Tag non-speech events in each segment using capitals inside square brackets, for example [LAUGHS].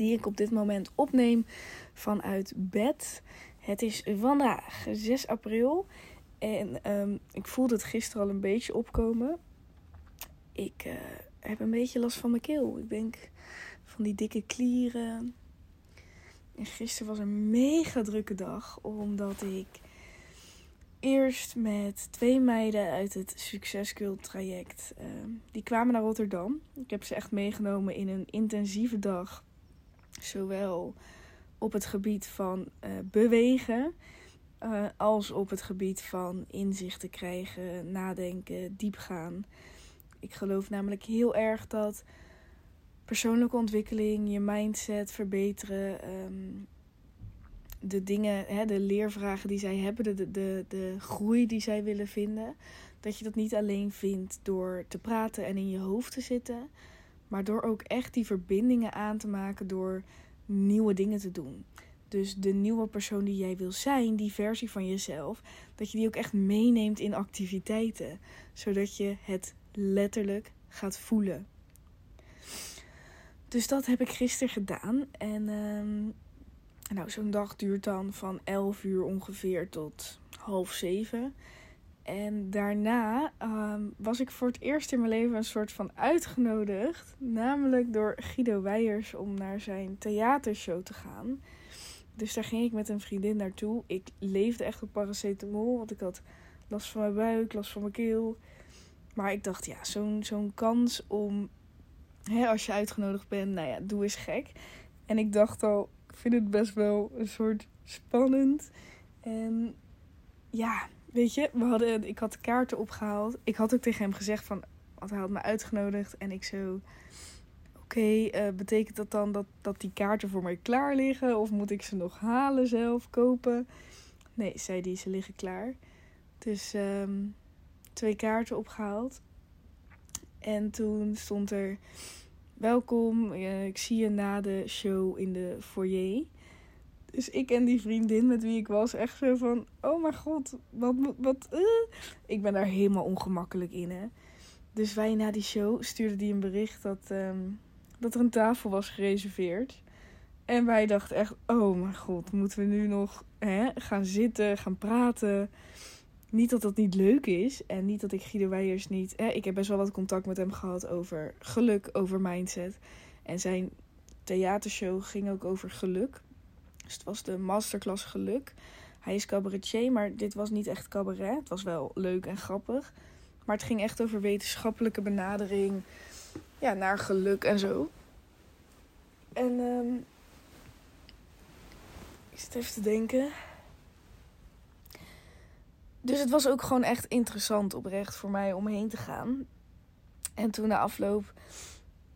die ik op dit moment opneem vanuit bed. Het is vandaag 6 april en um, ik voelde het gisteren al een beetje opkomen. Ik uh, heb een beetje last van mijn keel. Ik denk van die dikke klieren. En gisteren was een mega drukke dag, omdat ik eerst met twee meiden uit het Succescult traject. Uh, die kwamen naar Rotterdam. Ik heb ze echt meegenomen in een intensieve dag Zowel op het gebied van uh, bewegen, uh, als op het gebied van inzichten krijgen, nadenken, diep gaan. Ik geloof namelijk heel erg dat persoonlijke ontwikkeling, je mindset verbeteren, um, de dingen, hè, de leervragen die zij hebben, de, de, de groei die zij willen vinden, dat je dat niet alleen vindt door te praten en in je hoofd te zitten, maar door ook echt die verbindingen aan te maken door nieuwe dingen te doen. Dus de nieuwe persoon die jij wil zijn, die versie van jezelf, dat je die ook echt meeneemt in activiteiten. Zodat je het letterlijk gaat voelen. Dus dat heb ik gisteren gedaan. En um, nou, zo'n dag duurt dan van 11 uur ongeveer tot half zeven. En daarna um, was ik voor het eerst in mijn leven een soort van uitgenodigd. Namelijk door Guido Weijers om naar zijn theatershow te gaan. Dus daar ging ik met een vriendin naartoe. Ik leefde echt op paracetamol, want ik had last van mijn buik, last van mijn keel. Maar ik dacht, ja, zo'n zo'n kans om, hè, als je uitgenodigd bent, nou ja, doe eens gek. En ik dacht al, ik vind het best wel een soort spannend. En ja, weet je, we hadden, ik had de kaarten opgehaald. Ik had ook tegen hem gezegd van, want hij had me uitgenodigd. En ik zo, oké, uh, betekent dat dan dat, dat die kaarten voor mij klaar liggen? Of moet ik ze nog halen zelf, kopen? Nee, zei die, ze liggen klaar. Dus um, twee kaarten opgehaald. En toen stond er, welkom, uh, ik zie je na de show in de foyer. Dus ik en die vriendin met wie ik was, echt zo van: Oh mijn god, wat. wat uh. Ik ben daar helemaal ongemakkelijk in, hè. Dus wij na die show stuurden die een bericht dat, um, dat er een tafel was gereserveerd. En wij dachten echt: Oh mijn god, moeten we nu nog hè, gaan zitten, gaan praten? Niet dat dat niet leuk is. En niet dat ik Guido Weijers niet. Hè, ik heb best wel wat contact met hem gehad over geluk, over mindset. En zijn theatershow ging ook over geluk. Dus het was de masterclass geluk. Hij is cabaretier, maar dit was niet echt cabaret. Het was wel leuk en grappig. Maar het ging echt over wetenschappelijke benadering ja, naar geluk en zo. En um, ik zit even te denken. Dus het was ook gewoon echt interessant oprecht voor mij om heen te gaan. En toen na afloop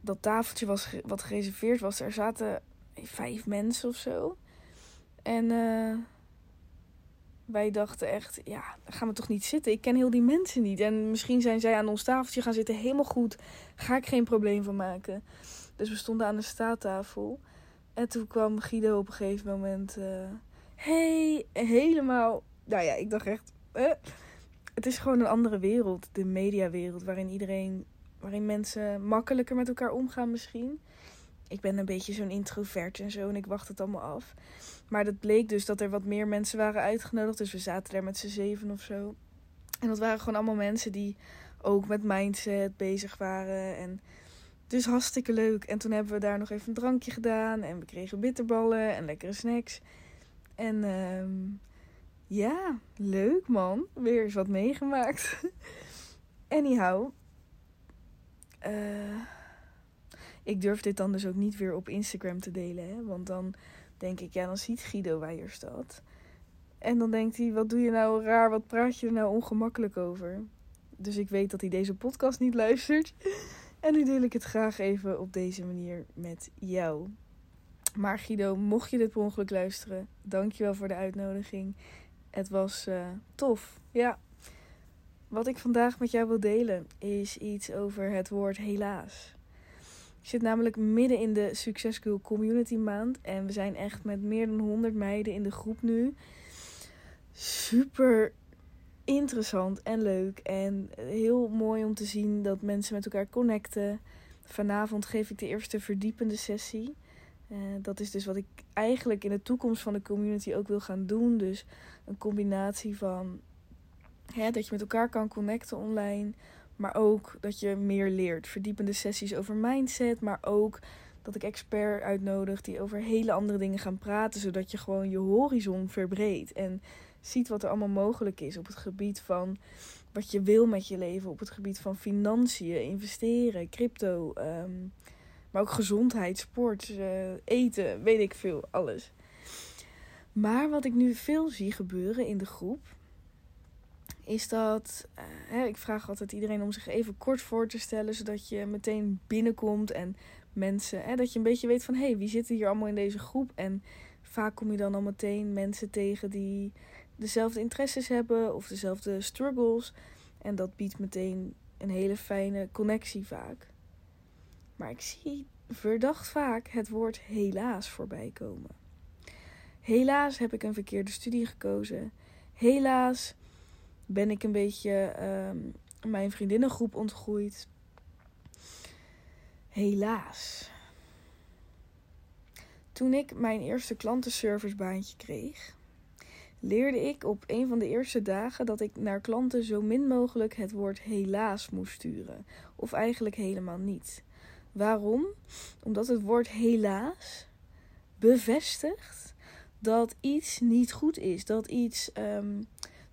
dat tafeltje was wat gereserveerd was, er zaten vijf mensen of zo. En uh, wij dachten echt, ja, gaan we toch niet zitten. Ik ken heel die mensen niet. En misschien zijn zij aan ons tafeltje gaan zitten. Helemaal goed. Ga ik geen probleem van maken. Dus we stonden aan de staattafel. En toen kwam Guido op een gegeven moment. Uh, hey, helemaal. Nou ja, ik dacht echt. Uh, het is gewoon een andere wereld. De mediawereld. Waarin iedereen. Waarin mensen makkelijker met elkaar omgaan misschien ik ben een beetje zo'n introvert en zo en ik wacht het allemaal af. Maar dat bleek dus dat er wat meer mensen waren uitgenodigd. Dus we zaten daar met z'n zeven of zo. En dat waren gewoon allemaal mensen die ook met mindset bezig waren. En dus hartstikke leuk. En toen hebben we daar nog even een drankje gedaan. En we kregen bitterballen en lekkere snacks. En um, Ja, leuk man. Weer eens wat meegemaakt. [LAUGHS] Anyhow. Uh, ik durf dit dan dus ook niet weer op Instagram te delen. Hè? Want dan denk ik, ja, dan ziet Guido Weijers dat. En dan denkt hij, wat doe je nou raar? Wat praat je er nou ongemakkelijk over? Dus ik weet dat hij deze podcast niet luistert. [LAUGHS] En nu deel ik het graag even op deze manier met jou. Maar Guido, mocht je dit per ongeluk luisteren, dankjewel voor de uitnodiging. Het was uh, tof. Ja. Wat ik vandaag met jou wil delen is iets over het woord helaas. Ik zit namelijk midden in de Success Community Maand. En we zijn echt met meer dan 100 meiden in de groep nu. Super interessant en leuk. En heel mooi om te zien dat mensen met elkaar connecten. Vanavond geef ik de eerste verdiepende sessie. Uh, dat is dus wat ik eigenlijk in de toekomst van de community ook wil gaan doen. Dus een combinatie van hè, dat je met elkaar kan connecten online. Maar ook dat je meer leert. Verdiepende sessies over mindset. Maar ook dat ik expert uitnodig die over hele andere dingen gaan praten. Zodat je gewoon je horizon verbreedt. En ziet wat er allemaal mogelijk is op het gebied van wat je wil met je leven. Op het gebied van financiën, investeren, crypto. Ehm, maar ook gezondheid, sport, uh, eten, weet ik veel, alles. Maar wat ik nu veel zie gebeuren in de groep, is dat. Hè, ik vraag altijd iedereen om zich even kort voor te stellen, zodat je meteen binnenkomt en mensen. Hè, dat je een beetje weet van hé, hey, wie zitten hier allemaal in deze groep? En vaak kom je dan al meteen mensen tegen die dezelfde interesses hebben of dezelfde struggles. En dat biedt meteen een hele fijne connectie vaak. Maar ik zie verdacht vaak het woord helaas voorbij komen. Helaas heb ik een verkeerde studie gekozen. Helaas ben ik een beetje um, mijn vriendinnengroep ontgroeid. Helaas. Toen ik mijn eerste klantenservicebaantje kreeg, leerde ik op een van de eerste dagen dat ik naar klanten zo min mogelijk het woord helaas moest sturen. Of eigenlijk helemaal niet. Waarom? Omdat het woord helaas bevestigt dat iets niet goed is. Dat iets um,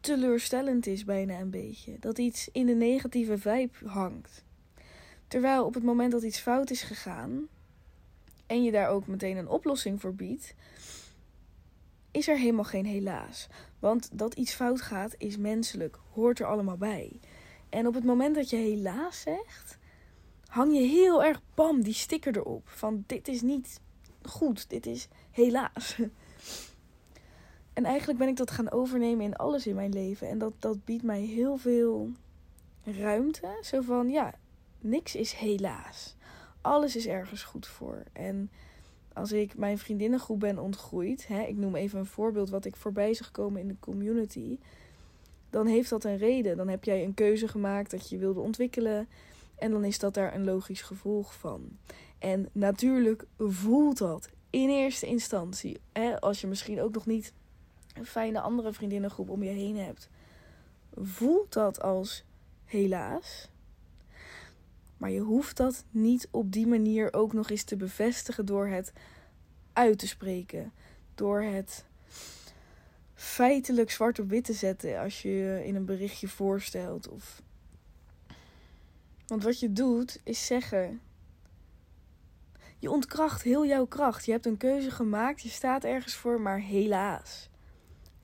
teleurstellend is, bijna een beetje. Dat iets in de negatieve vibe hangt. Terwijl op het moment dat iets fout is gegaan en je daar ook meteen een oplossing voor biedt, is er helemaal geen helaas. Want dat iets fout gaat is menselijk, hoort er allemaal bij. En op het moment dat je helaas zegt, hang je heel erg bam die sticker erop. Van dit is niet goed, dit is helaas. [LAUGHS] En eigenlijk ben ik dat gaan overnemen in alles in mijn leven. En dat, dat biedt mij heel veel ruimte. Zo van ja, niks is helaas. Alles is ergens goed voor. En als ik mijn vriendinnengroep ben ontgroeid, hè, ik noem even een voorbeeld wat ik voorbij zag komen in de community, dan heeft dat een reden. Dan heb jij een keuze gemaakt dat je wilde ontwikkelen en dan is dat daar een logisch gevolg van. En natuurlijk voelt dat in eerste instantie, hè, als je misschien ook nog niet fijne andere vriendinnengroep om je heen hebt, voelt dat als helaas. Maar je hoeft dat niet op die manier ook nog eens te bevestigen door het uit te spreken. Door het feitelijk zwart op wit te zetten als je je in een berichtje voorstelt. Of... Want wat je doet is zeggen. Je ontkracht heel jouw kracht. Je hebt een keuze gemaakt, je staat ergens voor, maar helaas.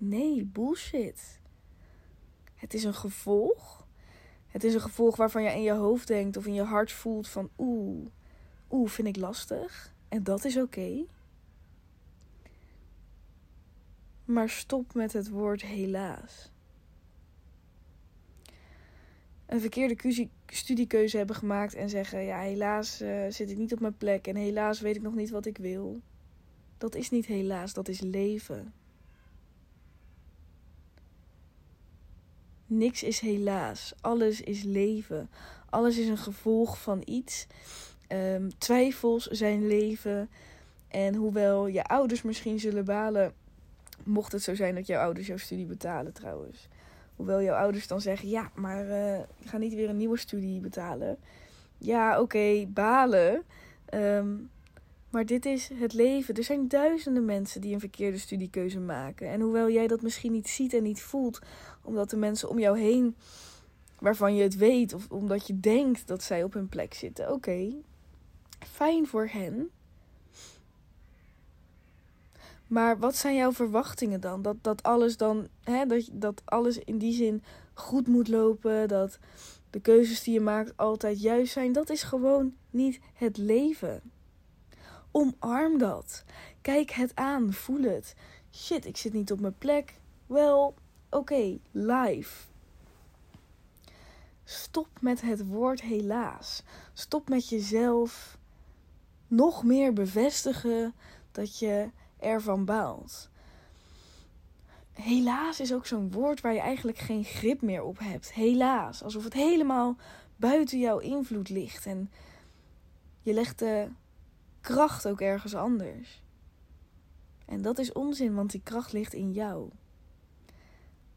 Nee, bullshit. Het is een gevolg het is een gevolg waarvan je in je hoofd denkt of in je hart voelt van oeh, oeh, vind ik lastig. En dat is oké. Maar stop met het woord helaas. Een verkeerde studiekeuze hebben gemaakt en zeggen: Ja, helaas uh, zit ik niet op mijn plek en helaas weet ik nog niet wat ik wil. Dat is niet helaas, dat is leven. Niks is helaas. Alles is leven. Alles is een gevolg van iets. Um, twijfels zijn leven. En hoewel je ouders misschien zullen balen, mocht het zo zijn dat jouw ouders jouw studie betalen trouwens. Hoewel jouw ouders dan zeggen, ja, maar uh, ga niet weer een nieuwe studie betalen. Ja, oké, balen. Um, Maar dit is het leven. Er zijn duizenden mensen die een verkeerde studiekeuze maken. En hoewel jij dat misschien niet ziet en niet voelt, omdat de mensen om jou heen, waarvan je het weet, of omdat je denkt dat zij op hun plek zitten, oké, fijn voor hen. Maar wat zijn jouw verwachtingen dan? Dat, dat alles dan, hè, dat, dat alles in die zin goed moet lopen, dat de keuzes die je maakt altijd juist zijn. Dat is gewoon niet het leven. Omarm dat. Kijk het aan, voel het. Shit, ik zit niet op mijn plek. Wel, oké, live. Stop met het woord helaas. Stop met jezelf nog meer bevestigen dat je ervan baalt. Helaas is ook zo'n woord waar je eigenlijk geen grip meer op hebt. Helaas, alsof het helemaal buiten jouw invloed ligt en je legt de kracht ook ergens anders. En dat is onzin, want die kracht ligt in jou.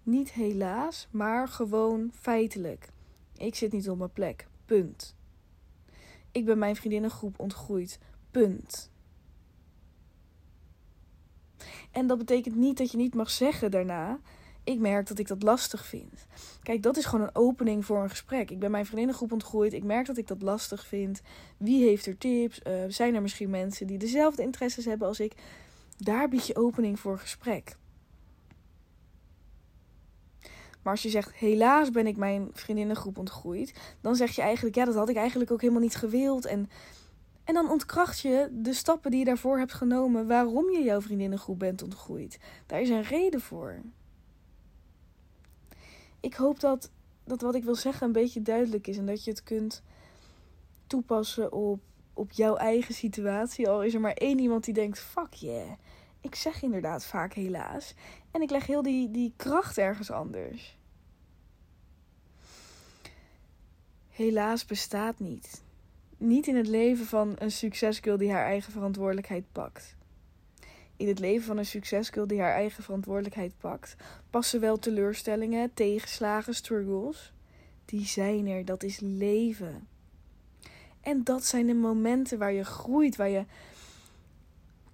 Niet helaas, maar gewoon feitelijk. Ik zit niet op mijn plek. Punt. Ik ben mijn vriendinnengroep ontgroeid. Punt. En dat betekent niet dat je niet mag zeggen daarna. Ik merk dat ik dat lastig vind. Kijk, dat is gewoon een opening voor een gesprek. Ik ben mijn vriendinnengroep ontgroeid. Ik merk dat ik dat lastig vind. Wie heeft er tips? Uh, zijn er misschien mensen die dezelfde interesses hebben als ik? Daar bied je opening voor gesprek. Maar als je zegt, helaas ben ik mijn vriendinnengroep ontgroeid, dan zeg je eigenlijk, ja, dat had ik eigenlijk ook helemaal niet gewild. En en dan ontkracht je de stappen die je daarvoor hebt genomen waarom je jouw vriendinnengroep bent ontgroeid. Daar is een reden voor. Ik hoop dat, dat wat ik wil zeggen een beetje duidelijk is en dat je het kunt toepassen op, op jouw eigen situatie. Al is er maar één iemand die denkt: fuck yeah. Ik zeg inderdaad vaak helaas. En ik leg heel die, die kracht ergens anders. Helaas bestaat niet niet in het leven van een succesgirl die haar eigen verantwoordelijkheid pakt. In het leven van een succesgirl die haar eigen verantwoordelijkheid pakt, passen wel teleurstellingen, tegenslagen, struggles. Die zijn er, dat is leven. En dat zijn de momenten waar je groeit, waar je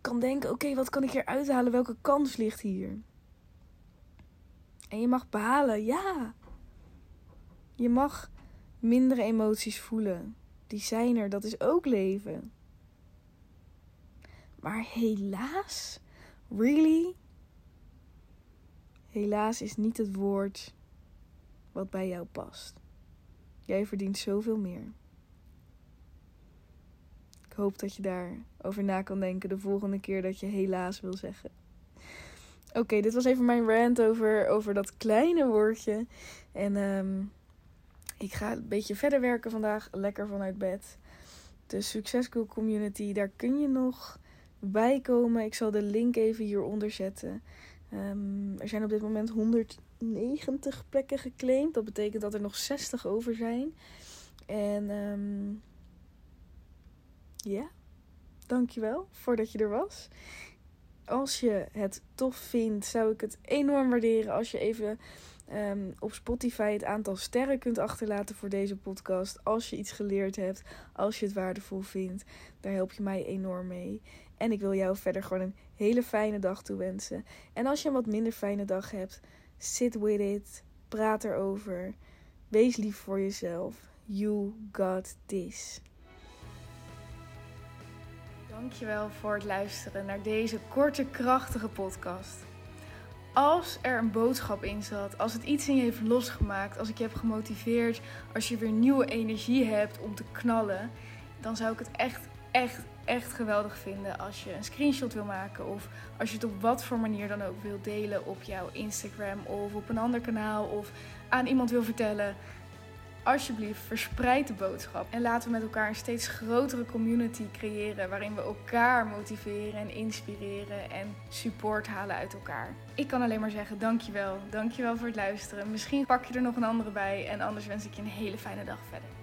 kan denken: oké, wat kan ik hier uithalen? Welke kans ligt hier? En je mag behalen, ja. Je mag mindere emoties voelen die zijn er, dat is ook leven. Maar helaas, really? Helaas is niet het woord wat bij jou past. Jij verdient zoveel meer. Ik hoop dat je daarover na kan denken de volgende keer dat je helaas wil zeggen. Oké, dit was even mijn rant over, over dat kleine woordje. En um, ik ga een beetje verder werken vandaag, lekker vanuit bed. De Succescool Community, daar kun je nog bij komen. Ik zal de link even hieronder zetten. Um, er zijn op dit moment 190 plekken geclaimd. Dat betekent dat er nog 60 over zijn. En um, ja, dankjewel voordat je er was. Als je het tof vindt, zou ik het enorm waarderen als je even um, op Spotify het aantal sterren kunt achterlaten voor deze podcast. Als je iets geleerd hebt, als je het waardevol vindt. Daar help je mij enorm mee. En ik wil jou verder gewoon een hele fijne dag toewensen. En als je een wat minder fijne dag hebt, sit with it. Praat erover. Wees lief voor jezelf. You got this. Dankjewel voor het luisteren naar deze korte, krachtige podcast als er een boodschap in zat, als het iets in je heeft losgemaakt, als ik je heb gemotiveerd, als je weer nieuwe energie hebt om te knallen, dan zou ik het echt, echt, echt geweldig vinden als je een screenshot wil maken of als je het op wat voor manier dan ook wil delen op jouw Instagram of op een ander kanaal of aan iemand wil vertellen alsjeblieft, verspreid de boodschap. En laten we met elkaar een steeds grotere community creëren. Waarin we elkaar motiveren en inspireren en support halen uit elkaar. Ik kan alleen maar zeggen: dankjewel. Dankjewel voor het luisteren. Misschien pak je er nog een andere bij. En anders wens ik je een hele fijne dag verder.